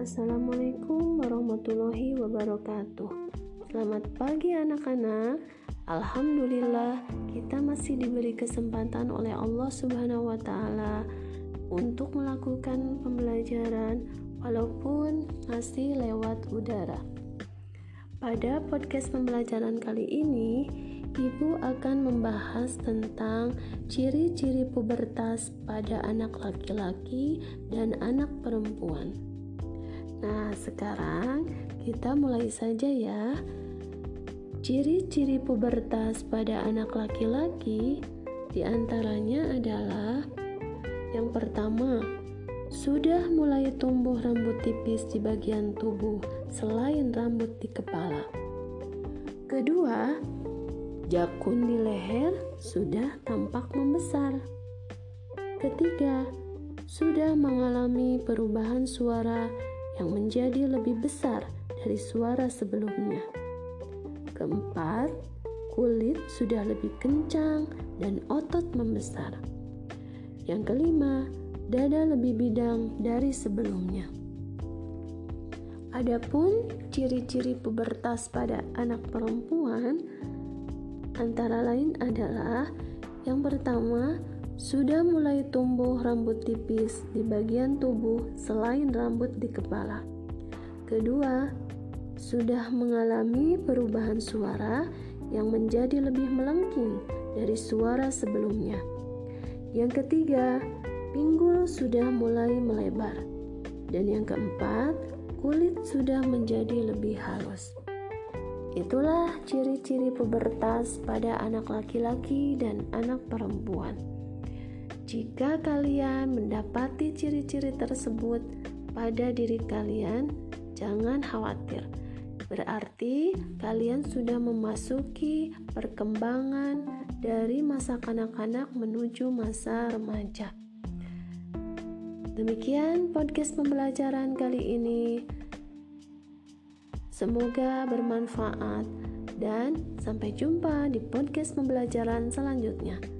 Assalamualaikum warahmatullahi wabarakatuh. Selamat pagi anak-anak. Alhamdulillah kita masih diberi kesempatan oleh Allah Subhanahu wa taala untuk melakukan pembelajaran walaupun masih lewat udara. Pada podcast pembelajaran kali ini, Ibu akan membahas tentang ciri-ciri pubertas pada anak laki-laki dan anak perempuan. Nah, sekarang kita mulai saja ya. Ciri-ciri pubertas pada anak laki-laki di antaranya adalah yang pertama, sudah mulai tumbuh rambut tipis di bagian tubuh selain rambut di kepala. Kedua, Jakun di leher sudah tampak membesar. Ketiga, sudah mengalami perubahan suara yang menjadi lebih besar dari suara sebelumnya. Keempat, kulit sudah lebih kencang dan otot membesar. Yang kelima, dada lebih bidang dari sebelumnya. Adapun ciri-ciri pubertas pada anak perempuan antara lain adalah yang pertama, sudah mulai tumbuh rambut tipis di bagian tubuh selain rambut di kepala. Kedua, sudah mengalami perubahan suara yang menjadi lebih melengking dari suara sebelumnya. Yang ketiga, pinggul sudah mulai melebar. Dan yang keempat, kulit sudah menjadi lebih halus. Itulah ciri-ciri pubertas pada anak laki-laki dan anak perempuan. Jika kalian mendapati ciri-ciri tersebut pada diri kalian, jangan khawatir. Berarti kalian sudah memasuki perkembangan dari masa kanak-kanak menuju masa remaja. Demikian podcast pembelajaran kali ini. Semoga bermanfaat dan sampai jumpa di podcast pembelajaran selanjutnya.